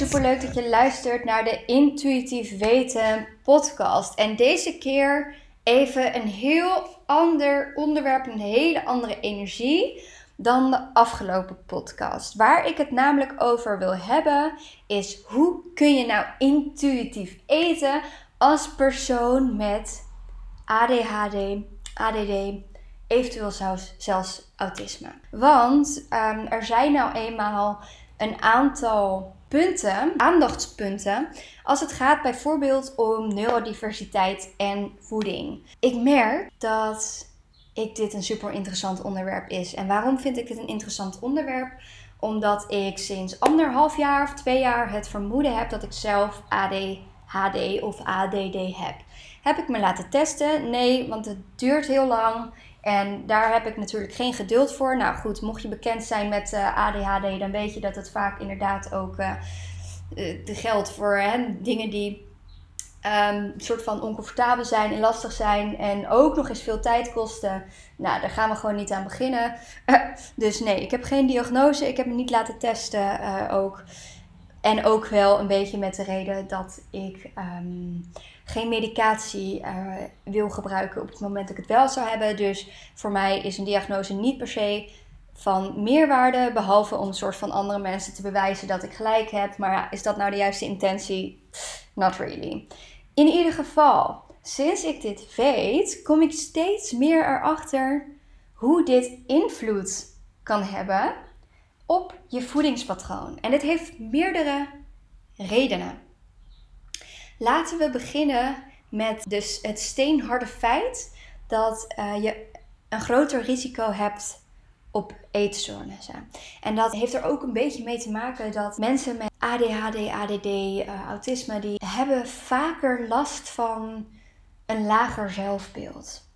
super leuk dat je luistert naar de Intuïtief Weten podcast. En deze keer even een heel ander onderwerp, een hele andere energie dan de afgelopen podcast. Waar ik het namelijk over wil hebben is hoe kun je nou intuïtief eten als persoon met ADHD, ADD, eventueel zelfs, zelfs autisme. Want um, er zijn nou eenmaal een aantal punten, aandachtspunten, als het gaat bijvoorbeeld om neurodiversiteit en voeding. Ik merk dat ik dit een super interessant onderwerp is. En waarom vind ik dit een interessant onderwerp? Omdat ik sinds anderhalf jaar of twee jaar het vermoeden heb dat ik zelf ADHD of ADD heb. Heb ik me laten testen? Nee, want het duurt heel lang. En daar heb ik natuurlijk geen geduld voor. Nou goed, mocht je bekend zijn met uh, eh, ADHD, dan weet je dat het vaak inderdaad ook uh, geldt voor hè, dingen die een soort van oncomfortabel zijn en lastig zijn. En ook nog eens veel tijd kosten. Nou, daar gaan we gewoon niet aan beginnen. dus nee, ik heb geen diagnose. Ik heb me niet laten testen ook. En ook wel een beetje met de reden dat ik um, geen medicatie uh, wil gebruiken op het moment dat ik het wel zou hebben. Dus voor mij is een diagnose niet per se van meerwaarde, behalve om een soort van andere mensen te bewijzen dat ik gelijk heb. Maar is dat nou de juiste intentie? Not really. In ieder geval, sinds ik dit weet, kom ik steeds meer erachter hoe dit invloed kan hebben op je voedingspatroon. En dit heeft meerdere redenen. Laten we beginnen met dus het steenharde feit dat uh, je een groter risico hebt op eetstoornissen. En dat heeft er ook een beetje mee te maken dat mensen met ADHD, ADD, eh, autisme, die hebben vaker last van een lager zelfbeeld.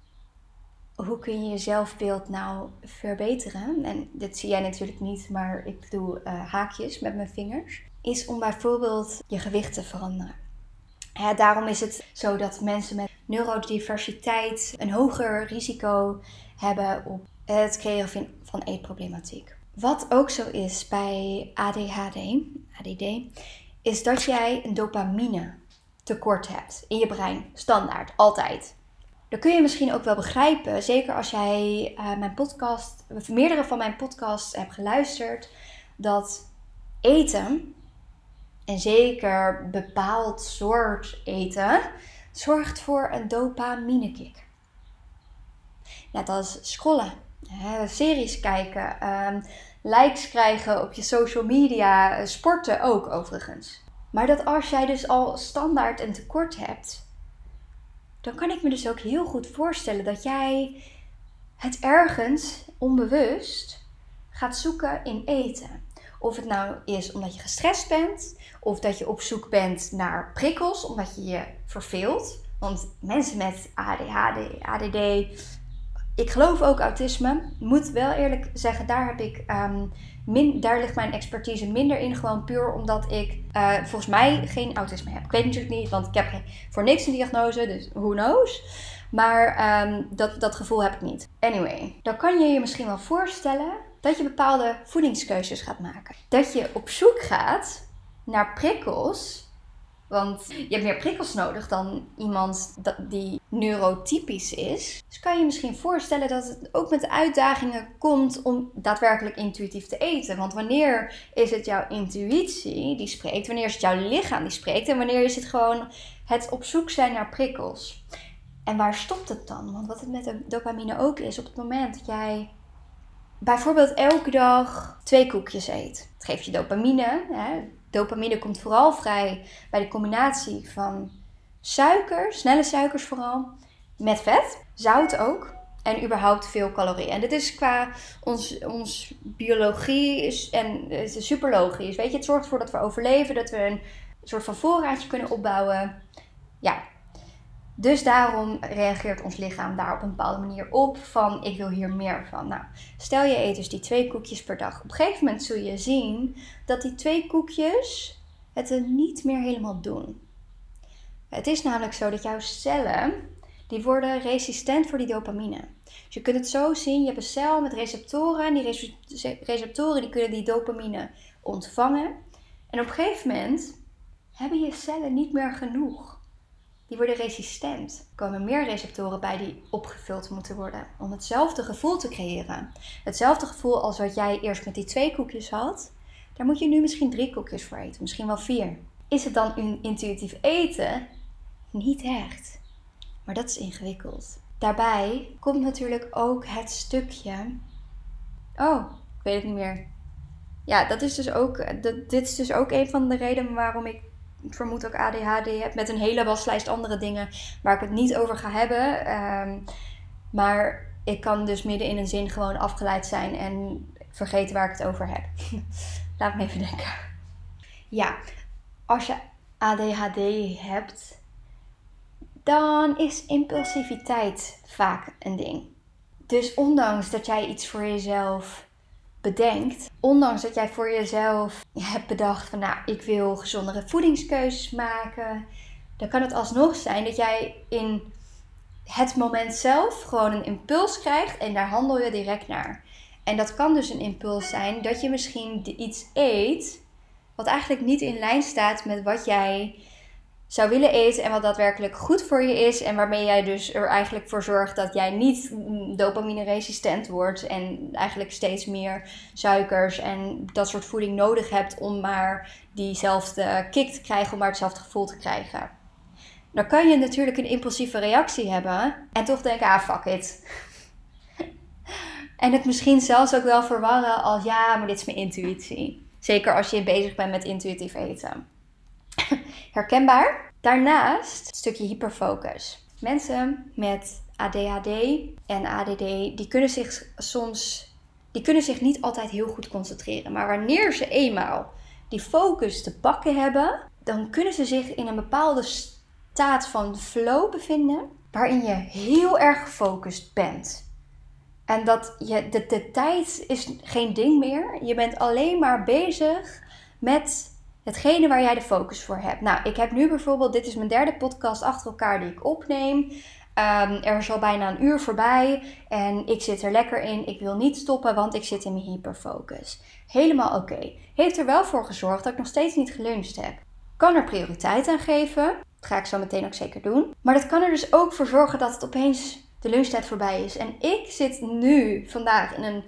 Hoe kun je je zelfbeeld nou verbeteren? En dit zie jij natuurlijk niet, maar ik doe uh, haakjes met mijn vingers. Is om bijvoorbeeld je gewicht te veranderen daarom is het zo dat mensen met neurodiversiteit een hoger risico hebben op het creëren van eetproblematiek. Wat ook zo is bij ADHD, ADD, is dat jij een dopamine tekort hebt in je brein. Standaard, altijd. Dat kun je misschien ook wel begrijpen, zeker als jij uh, mijn podcast, meerdere van mijn podcasts hebt geluisterd, dat eten en zeker bepaald soort eten zorgt voor een dopaminekick. Net als scrollen, hè, series kijken, um, likes krijgen op je social media, eh, sporten ook overigens. Maar dat als jij dus al standaard een tekort hebt, dan kan ik me dus ook heel goed voorstellen dat jij het ergens onbewust gaat zoeken in eten. Of het nou is omdat je gestrest bent, of dat je op zoek bent naar prikkels, omdat je je verveelt. Want mensen met ADHD, ADD, ik geloof ook autisme. Moet wel eerlijk zeggen, daar heb ik. Min, daar ligt mijn expertise minder in. Gewoon puur omdat ik uh, volgens mij geen autisme heb. Ik weet natuurlijk niet, want ik heb voor niks een diagnose, dus who knows. Maar um, dat, dat gevoel heb ik niet. Anyway, dan kan je je misschien wel voorstellen dat je bepaalde voedingskeuzes gaat maken. Dat je op zoek gaat naar prikkels. Want je hebt meer prikkels nodig dan iemand die neurotypisch is. Dus kan je misschien voorstellen dat het ook met uitdagingen komt om daadwerkelijk intuïtief te eten. Want wanneer is het jouw intuïtie die spreekt? Wanneer is het jouw lichaam die spreekt? En wanneer is het gewoon het op zoek zijn naar prikkels? En waar stopt het dan? Want wat het met de dopamine ook is, op het moment dat jij bijvoorbeeld elke dag twee koekjes eet. Het geeft je dopamine. Hè. Dopamine komt vooral vrij bij de combinatie van suiker, snelle suikers vooral, met vet, zout ook. En überhaupt veel calorieën. En dit is qua ons, ons biologie is, en het is super logisch. Weet je, het zorgt ervoor dat we overleven, dat we een soort van voorraadje kunnen opbouwen. Ja, dus daarom reageert ons lichaam daar op een bepaalde manier op van ik wil hier meer van. Nou, stel je eet dus die twee koekjes per dag. Op een gegeven moment zul je zien dat die twee koekjes het er niet meer helemaal doen. Het is namelijk zo dat jouw cellen, die worden resistent voor die dopamine. Dus je kunt het zo zien, je hebt een cel met receptoren en die receptoren die kunnen die dopamine ontvangen. En op een gegeven moment hebben je cellen niet meer genoeg. Worden resistent. Er komen meer receptoren bij die opgevuld moeten worden. Om hetzelfde gevoel te creëren. Hetzelfde gevoel als wat jij eerst met die twee koekjes had. Daar moet je nu misschien drie koekjes voor eten. Misschien wel vier. Is het dan intuïtief eten? Niet echt. Maar dat is ingewikkeld. Daarbij komt natuurlijk ook het stukje. Oh, ik weet het niet meer. Ja, dat is dus ook. dit is dus ook een van de redenen waarom ik vermoed ook ADHD heb. Met een hele waslijst andere dingen waar ik het niet over ga hebben. Ehm, maar ik kan dus midden in een zin gewoon afgeleid zijn en vergeten waar ik het over heb. Laat me even denken. Ja, als je ADHD hebt, dan is impulsiviteit vaak een ding. Dus ondanks dat jij iets voor jezelf bedenkt, ondanks dat jij voor jezelf hebt bedacht van nou, ik wil gezondere voedingskeuzes maken, dan kan het alsnog zijn dat jij in het moment zelf gewoon een impuls krijgt en daar handel je direct naar. En dat kan dus een impuls zijn dat je misschien iets eet wat eigenlijk niet in lijn staat met wat jij zou willen eten en wat daadwerkelijk goed voor je is. En waarmee jij dus er eigenlijk voor zorgt dat jij niet dopamine resistent wordt. En eigenlijk steeds meer suikers en dat soort voeding nodig hebt om maar diezelfde kick te krijgen, om maar hetzelfde gevoel te krijgen. Dan kan je natuurlijk een impulsieve reactie hebben en toch denken, ah fuck it. en het misschien zelfs ook wel verwarren als ja, maar dit is mijn intuïtie. Zeker als je bezig bent met intuïtief eten. herkenbaar. Daarnaast een stukje hyperfocus. Mensen met ADHD en ADD, die kunnen zich soms, die kunnen zich niet altijd heel goed concentreren. Maar wanneer ze eenmaal die focus te pakken hebben, dan kunnen ze zich in een bepaalde staat van flow bevinden, waarin je heel erg gefocust bent. En dat je, de, de tijd is geen ding meer. Je bent alleen maar bezig met hetgene waar jij de focus voor hebt. Nou, ik heb nu bijvoorbeeld, dit is mijn derde podcast achter elkaar die ik opneem. Um, er is al bijna een uur voorbij en ik zit er lekker in. Ik wil niet stoppen, want ik zit in mijn hyperfocus. Helemaal oké. Heeft er wel voor gezorgd dat ik nog steeds niet geluncht heb. Kan er prioriteit aan geven. Dat ga ik zo meteen ook zeker doen. Maar dat kan er dus ook voor zorgen dat het opeens de lunchtijd voorbij is. En ik zit nu vandaag in een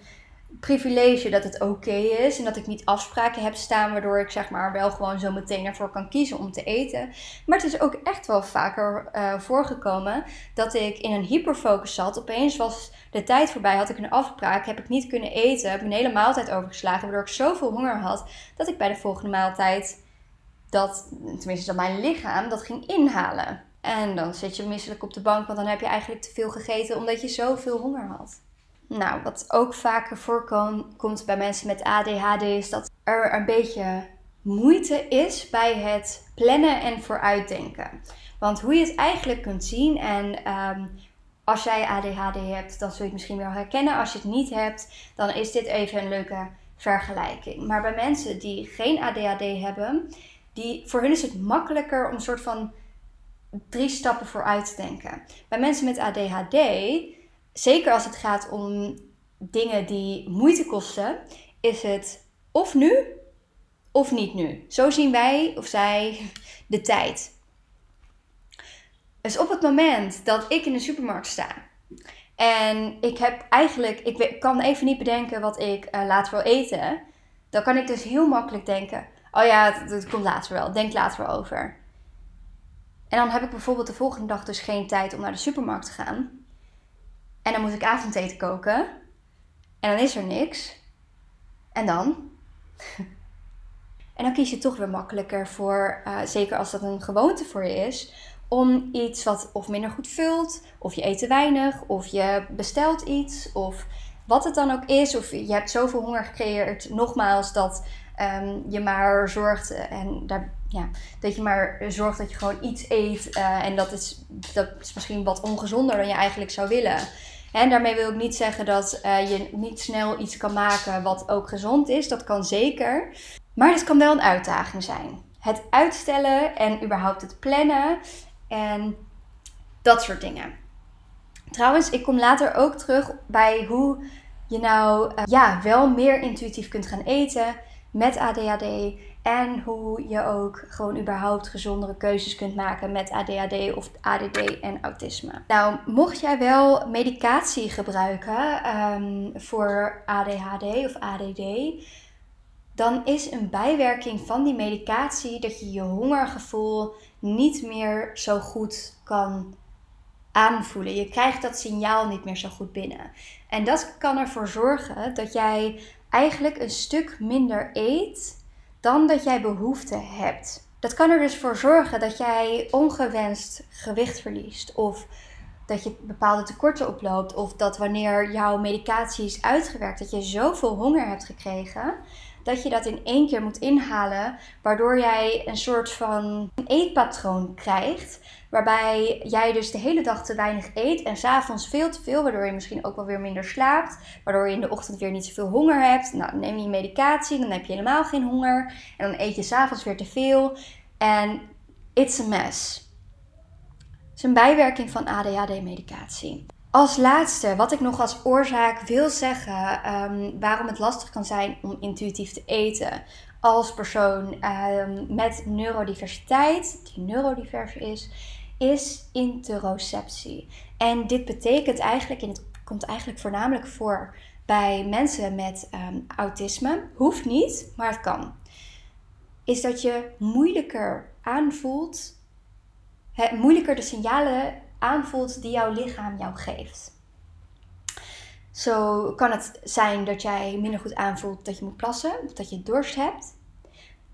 privilege dat het oké is en dat ik niet afspraken heb staan waardoor ik zeg maar wel gewoon zo meteen ervoor kan kiezen om te eten. Maar het is ook echt wel vaker uh, voorgekomen dat ik in een hyperfocus zat. Opeens was de tijd voorbij, had ik een afspraak, heb ik niet kunnen eten, heb een hele maaltijd overgeslagen waardoor ik zoveel honger had dat ik bij de volgende maaltijd dat, tenminste dat mijn lichaam dat ging inhalen. En dan zit je misselijk op de bank, want dan heb je eigenlijk te veel gegeten omdat je zoveel honger had. Nou, wat ook vaker voorkomt bij mensen met ADHD is dat er een beetje moeite is bij het plannen en vooruitdenken. Want hoe je het eigenlijk kunt zien en ehm, als jij ADHD hebt, dan zul je het misschien wel herkennen. Als je het niet hebt, dan is dit even een leuke vergelijking. Maar bij mensen die geen ADHD hebben, die, voor hun is het makkelijker om een soort van drie stappen vooruit te denken. Bij mensen met ADHD zeker als het gaat om dingen die moeite kosten, is het of nu of niet nu. Zo zien wij of zij de tijd. Dus op het moment dat ik in de supermarkt sta en ik heb eigenlijk, ik kan even niet bedenken wat ik uh, later wil eten, dan kan ik dus heel makkelijk denken: oh ja, dat komt later wel, denk later wel over. En dan heb ik bijvoorbeeld de volgende dag dus geen tijd om naar de supermarkt te gaan. En dan moet ik avondeten koken. En dan is er niks. En dan? en dan kies je toch weer makkelijker voor, uh, zeker als dat een gewoonte voor je is, om iets wat of minder goed vult, of je eet te weinig, of je bestelt iets, of wat het dan ook is, of je hebt zoveel honger gecreëerd, nogmaals, dat um, je maar zorgt en daar, ja, dat je maar zorgt dat je gewoon iets eet. Uh, en dat is, dat is misschien wat ongezonder dan je eigenlijk zou willen. En daarmee wil ik niet zeggen dat uh, je niet snel iets kan maken wat ook gezond is. Dat kan zeker. Maar het kan wel een uitdaging zijn. Het uitstellen en überhaupt het plannen en dat soort dingen. Trouwens, ik kom later ook terug bij hoe je nou uh, ja, wel meer intuïtief kunt gaan eten met ADHD En hoe je ook gewoon überhaupt gezondere keuzes kunt maken met ADHD of ADD en autisme. Nou, mocht jij wel medicatie gebruiken um, voor ADHD of ADD, dan is een bijwerking van die medicatie dat je je hongergevoel niet meer zo goed kan aanvoelen. Je krijgt dat signaal niet meer zo goed binnen. En dat kan ervoor zorgen dat jij eigenlijk een stuk minder eet dan dat jij behoefte hebt. Dat kan er dus voor zorgen dat jij ongewenst gewicht verliest of dat je bepaalde tekorten oploopt of dat wanneer jouw medicatie is uitgewerkt dat je zoveel honger hebt gekregen dat je dat in één keer moet inhalen, waardoor jij een soort van eetpatroon krijgt. Waarbij jij dus de hele dag te weinig eet en s'avonds veel te veel, waardoor je misschien ook wel weer minder slaapt. Waardoor je in de ochtend weer niet zoveel honger hebt. Nou, neem je medicatie, dan heb je helemaal geen honger. En dan eet je s'avonds weer te veel. En it's a mess. Het is een bijwerking van ADHD-medicatie. Als laatste, wat ik nog als oorzaak wil zeggen, ehm, waarom het lastig kan zijn om intuïtief te eten als persoon um, met neurodiversiteit, die neurodivers is, is interoceptie. En dit betekent eigenlijk, en het komt eigenlijk voornamelijk voor bij mensen met um, autisme, hoeft niet, maar het kan. Is dat je moeilijker aanvoelt, moeilijker de signalen aanvoelt die jouw lichaam jou geeft. Zo kan het zijn dat jij minder goed aanvoelt dat je moet plassen of dat je dorst hebt.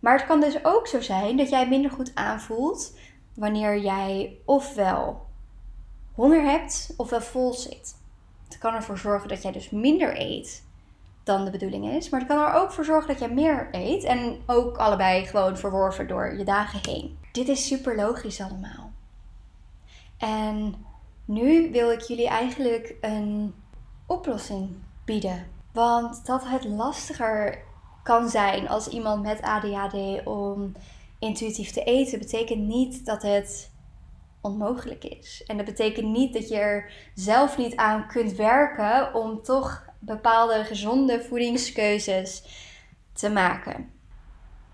Maar het kan dus ook zo zijn dat jij minder goed aanvoelt wanneer jij ofwel honger hebt ofwel vol zit. Het kan ervoor zorgen dat jij dus minder eet dan de bedoeling is. Maar het kan er ook voor zorgen dat jij meer eet. En ook allebei gewoon verworven door je dagen heen. Dit is super logisch allemaal. En nu wil ik jullie eigenlijk een oplossing bieden. Want dat het lastiger kan zijn als iemand met ADHD om intuïtief te eten, betekent niet dat het onmogelijk is. En dat betekent niet dat je er zelf niet aan kunt werken om toch bepaalde gezonde voedingskeuzes te maken.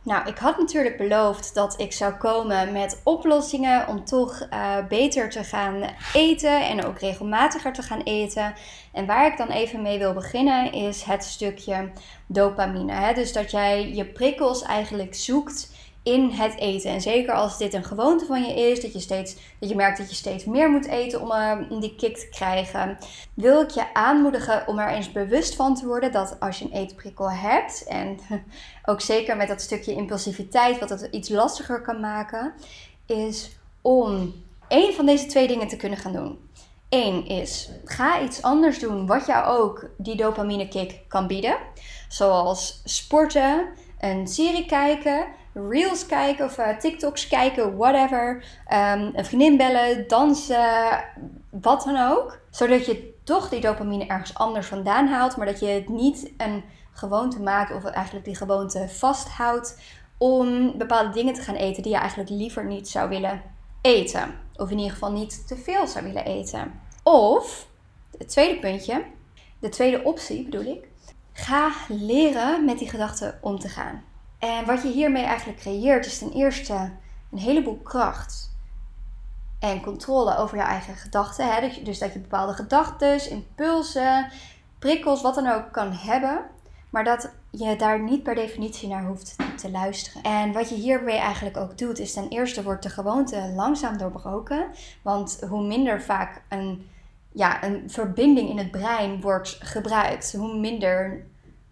Nou, ik had natuurlijk beloofd dat ik zou komen met oplossingen om toch uh, beter te gaan eten en ook regelmatiger te gaan eten. En waar ik dan even mee wil beginnen is het stukje dopamine. Hè? Dus dat jij je prikkels eigenlijk zoekt in het eten. En zeker als dit een gewoonte van je is, dat je, steeds, dat je merkt dat je steeds meer moet eten om uh, die kick te krijgen, wil ik je aanmoedigen om er eens bewust van te worden dat als je een eetprikkel hebt, en ook zeker met dat stukje impulsiviteit, wat het iets lastiger kan maken, is om één van deze twee dingen te kunnen gaan doen. Eén is, ga iets anders doen wat jou ook die dopamine kick kan bieden. Zoals sporten, een serie kijken, reels kijken of uh, TikToks kijken, whatever. Um, een vriendin bellen, dansen, wat dan ook. Zodat je toch die dopamine ergens anders vandaan haalt, maar dat je het niet een gewoonte maakt of eigenlijk die gewoonte vasthoudt om bepaalde dingen te gaan eten die je eigenlijk liever niet zou willen eten. Of in ieder geval niet te veel zou willen eten. Of, het tweede puntje, de tweede optie bedoel ik, ga leren met die gedachten om te gaan. En wat je hiermee eigenlijk creëert is ten eerste een heleboel kracht en controle over je eigen gedachten. Hè? Dus dat je bepaalde gedachten, impulsen, prikkels, wat dan ook kan hebben. Maar dat je daar niet per definitie naar hoeft te luisteren. En wat je hiermee eigenlijk ook doet, is ten eerste wordt de gewoonte langzaam doorbroken. Want hoe minder vaak een, ja, een verbinding in het brein wordt gebruikt, hoe minder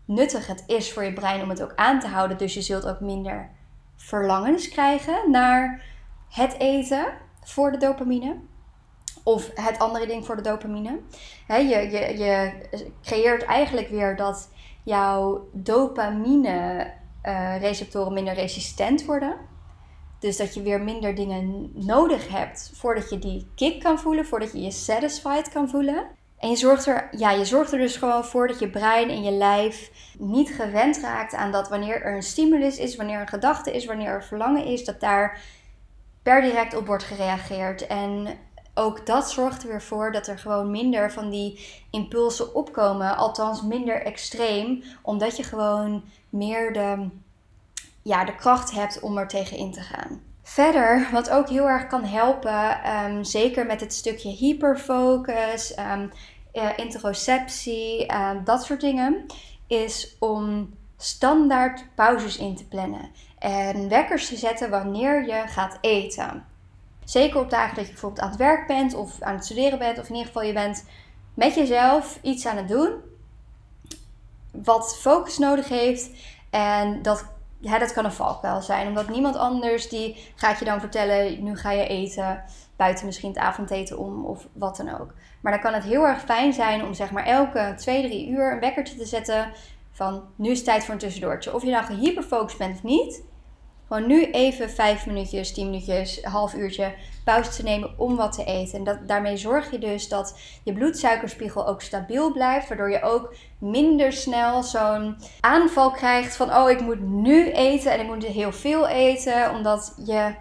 nuttig het is voor je brein om het ook aan te houden. Dus je zult ook minder verlangens krijgen naar het eten voor de dopamine. Of het andere ding voor de dopamine. je, je, je creëert eigenlijk weer dat jouw dopamine uh, receptoren minder resistent worden. Dus dat je weer minder dingen nodig hebt voordat je die kick kan voelen, voordat je je satisfied kan voelen. En je zorgt, er, ja, je zorgt er dus gewoon voor dat je brein en je lijf niet gewend raakt aan dat wanneer er een stimulus is, wanneer een gedachte is, wanneer er verlangen is, dat daar per direct op wordt gereageerd. En ook dat zorgt er weer voor dat er gewoon minder van die impulsen opkomen, althans minder extreem, omdat je gewoon meer de ja, de kracht hebt om er tegen in te gaan. Verder, wat ook heel erg kan helpen, ehm, zeker met het stukje hyperfocus, um, interoceptie, ehm, dat soort dingen, is om standaard pauzes in te plannen en wekkers te zetten wanneer je gaat eten. Zeker op dagen dat je bijvoorbeeld aan het werk bent of aan het studeren bent, of in ieder geval je bent met jezelf iets aan het doen wat focus nodig heeft. En dat, ja, dat kan een valkuil zijn, omdat niemand anders die gaat je dan vertellen: nu ga je eten, buiten misschien het avondeten om of wat dan ook. Maar dan kan het heel erg fijn zijn om zeg maar elke twee, drie uur een wekkertje te zetten van nu is het tijd voor een tussendoortje. Of je nou gehyperfocust bent of niet, gewoon nu even vijf minuutjes, tien minuutjes, half uurtje pauze te nemen om wat te eten. En dat, daarmee zorg je dus dat je bloedsuikerspiegel ook stabiel blijft. Waardoor je ook minder snel zo'n aanval krijgt van oh ik moet nu eten en ik moet heel veel eten. Omdat je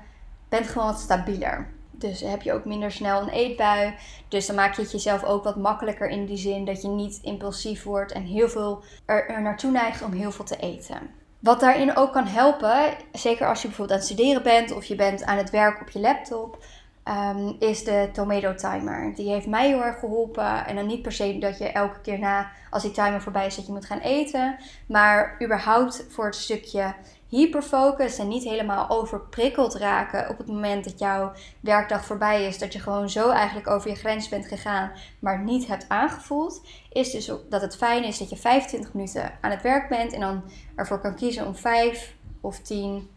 bent gewoon wat stabieler. Dus heb je ook minder snel een eetbui. Dus dan maak je het jezelf ook wat makkelijker in die zin dat je niet impulsief wordt en heel veel er, er naartoe neigt om heel veel te eten. Wat daarin ook kan helpen, zeker als je bijvoorbeeld aan het studeren bent of je bent aan het werken op je laptop, ehm, is de Tomato Timer. Die heeft mij heel erg geholpen. En dan niet per se dat je elke keer na, als die timer voorbij is, dat je moet gaan eten. Maar überhaupt voor het stukje hyperfocus en niet helemaal overprikkeld raken op het moment dat jouw werkdag voorbij is. Dat je gewoon zo eigenlijk over je grens bent gegaan, maar niet hebt aangevoeld. Is dus dat het fijn is dat je 25 minuten aan het werk bent en dan ervoor kan kiezen om 5 of 10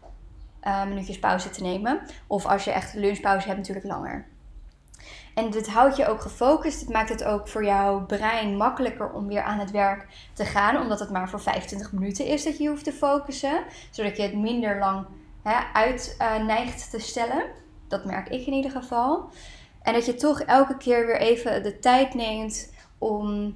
uh, eh, minuutjes pauze te nemen. Of als je echt lunchpauze hebt, natuurlijk langer. En dit houdt je ook gefocust. Het maakt het ook voor jouw brein makkelijker om weer aan het werk te gaan. Omdat het maar voor 25 minuten is dat je hoeft te focussen. Zodat je het minder lang hè, uit uh, neigt te stellen. Dat merk ik in ieder geval. En dat je toch elke keer weer even de tijd neemt om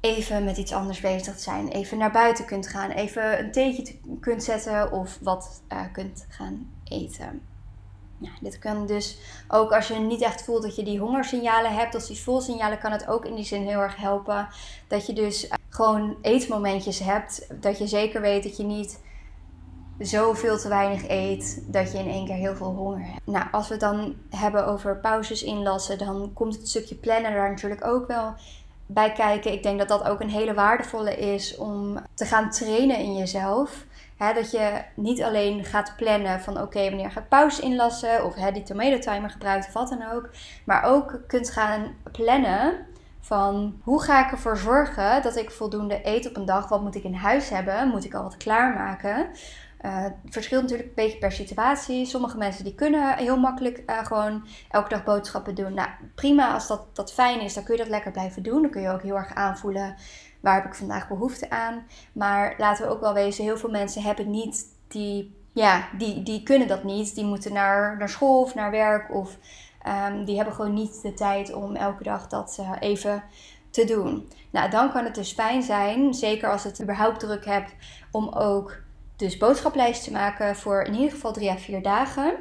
even met iets anders bezig te zijn. Even naar buiten kunt gaan. Even een theetje kunt zetten of wat uh, kunt gaan eten. Dit kan dus ook als je niet echt voelt dat je die hongersignalen hebt of die volsignalen, kan het ook in die zin heel erg helpen. Dat je dus gewoon eetmomentjes hebt. Dat je zeker weet dat je niet zoveel te weinig eet dat je in één keer heel veel honger hebt. Nou, als we het dan hebben over pauzes inlassen, dan komt het stukje plannen daar natuurlijk ook wel bij kijken. Ik denk dat dat ook een hele waardevolle is om te gaan trainen in jezelf dat je niet alleen gaat plannen van oké, wanneer ga ik pauze inlassen of die tomato timer gebruikt of wat dan ook. Maar ook kunt gaan plannen van hoe ga ik ervoor zorgen dat ik voldoende eet op een dag. Wat moet ik in huis hebben? Moet ik al wat klaarmaken? Uh, het verschilt natuurlijk een beetje per situatie. Sommige mensen die kunnen heel makkelijk uh, gewoon elke dag boodschappen doen. Nou, prima als dat, dat fijn is, dan kun je dat lekker blijven doen. Dan kun je ook heel erg aanvoelen waar heb ik vandaag behoefte aan. Maar laten we ook wel wezen, heel veel mensen hebben niet die, ja, die, die kunnen dat niet. Die moeten naar, naar school of naar werk of um, die hebben gewoon niet de tijd om elke dag dat uh, even te doen. Nou, dan kan het dus fijn zijn, zeker als het überhaupt druk hebt, om ook dus boodschaplijst te maken voor in ieder geval drie à vier dagen.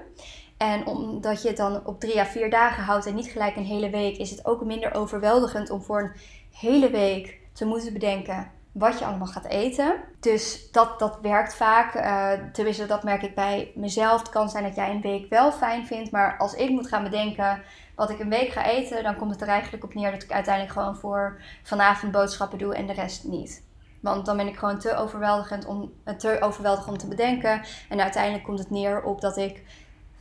En omdat je het dan op drie à vier dagen houdt en niet gelijk een hele week, is het ook minder overweldigend om voor een hele week te moeten bedenken wat je allemaal gaat eten. Dus dat, dat werkt vaak. Uh, tenminste, dat merk ik bij mezelf. Het kan zijn dat jij een week wel fijn vindt. Maar als ik moet gaan bedenken wat ik een week ga eten, dan komt het er eigenlijk op neer dat ik uiteindelijk gewoon voor vanavond boodschappen doe en de rest niet. Want dan ben ik gewoon te overweldigend om, eh, te overweldigend om te bedenken. En uiteindelijk komt het neer op dat ik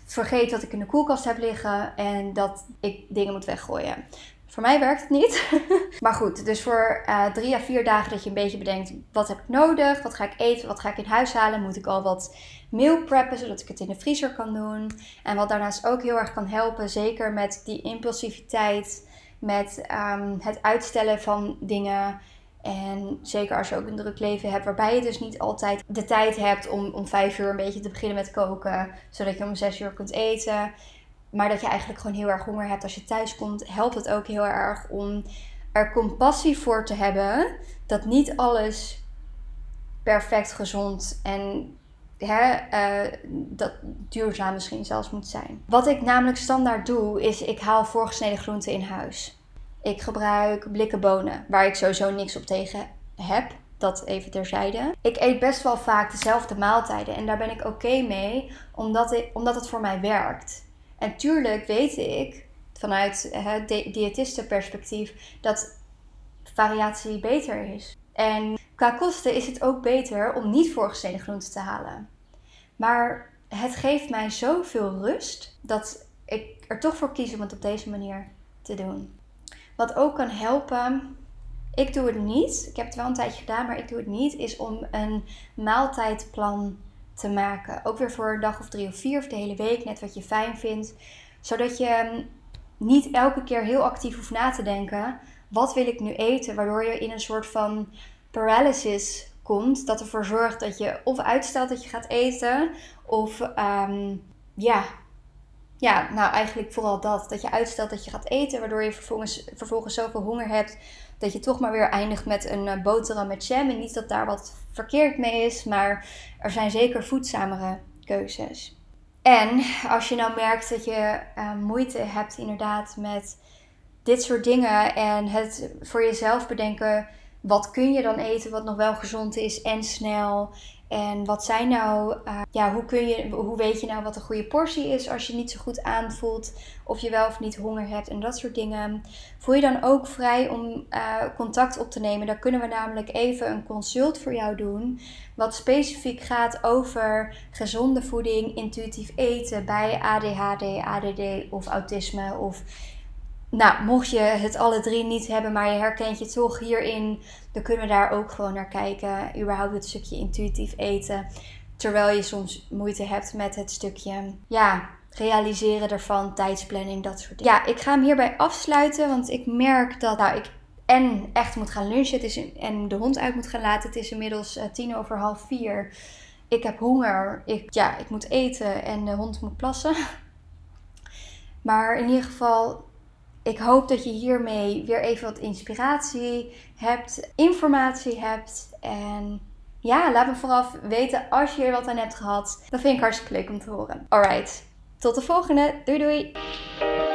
vergeet wat ik in de koelkast heb liggen en dat ik dingen moet weggooien. Voor mij werkt het niet. maar goed, dus voor uh, drie à vier dagen dat je een beetje bedenkt: wat heb ik nodig? Wat ga ik eten? Wat ga ik in huis halen? Moet ik al wat meal preppen zodat ik het in de vriezer kan doen? En wat daarnaast ook heel erg kan helpen, zeker met die impulsiviteit, met um, het uitstellen van dingen. En zeker als je ook een druk leven hebt, waarbij je dus niet altijd de tijd hebt om om vijf uur een beetje te beginnen met koken, zodat je om zes uur kunt eten maar dat je eigenlijk gewoon heel erg honger hebt als je thuis komt, helpt het ook heel erg om er compassie voor te hebben dat niet alles perfect gezond en hè, uh, dat duurzaam misschien zelfs moet zijn. Wat ik namelijk standaard doe, is ik haal voorgesneden groenten in huis. Ik gebruik blikken bonen, waar ik sowieso niks op tegen heb. dat even terzijde. Ik eet best wel vaak dezelfde maaltijden en daar ben ik oké mee, omdat, omdat het voor mij werkt. En tuurlijk weet ik vanuit het diëtistenperspectief dat variatie beter is. En qua kosten is het ook beter om niet voorgesneden groenten te halen. Maar het geeft mij zoveel rust dat ik er toch voor kies om het op deze manier te doen. Wat ook kan helpen, ik doe het niet. Ik heb het wel een tijdje gedaan, maar ik doe het niet. Is om een maaltijdplan te maken. Ook weer voor een dag of drie of vier of de hele week, net wat je fijn vindt. Zodat je niet elke keer heel actief hoeft na te denken. Wat wil ik nu eten? Waardoor je in een soort van paralysis komt. Dat ervoor zorgt dat je of uitstelt dat je gaat eten. Of ehm, ja, ja, nou eigenlijk vooral dat. Dat je uitstelt dat je gaat eten. Waardoor je vervolgens, vervolgens zoveel honger hebt. Dat je toch maar weer eindigt met een uh, boterham met jam. En niet dat daar wat verkeerd mee is. Maar er zijn zeker voedzamere keuzes. En als je nou merkt dat je uh, moeite hebt inderdaad met dit soort dingen. En het voor jezelf bedenken. Wat kun je dan eten wat nog wel gezond is en snel? En wat zijn nou, uh, ja, hoe, kun je, hoe weet je nou wat een goede portie is als je niet zo goed aanvoelt of je wel of niet honger hebt en dat soort dingen. Voel je dan ook vrij om uh, contact op te nemen. Dan kunnen we namelijk even een consult voor jou doen. Wat specifiek gaat over gezonde voeding, intuïtief eten bij ADHD, ADD of autisme of nou, mocht je het alle drie niet hebben, maar je herkent je toch hierin, dan kunnen we daar ook gewoon naar kijken. Überhaupt het stukje intuïtief eten. Terwijl je soms moeite hebt met het stukje, ja, realiseren ervan, tijdsplanning, dat soort dingen. Ja, ik ga hem hierbij afsluiten, want ik merk dat nou, ik en echt moet gaan lunchen het is, en de hond uit moet gaan laten. Het is inmiddels uh, tien over half vier. Ik heb honger. Ik, ja, ik moet eten en de hond moet plassen. Maar in ieder geval, ik hoop dat je hiermee weer even wat inspiratie hebt, informatie hebt. En ja, laat me vooraf weten als je er wat aan hebt gehad. Dat vind ik hartstikke leuk om te horen. Alright, tot de volgende. Doei doei!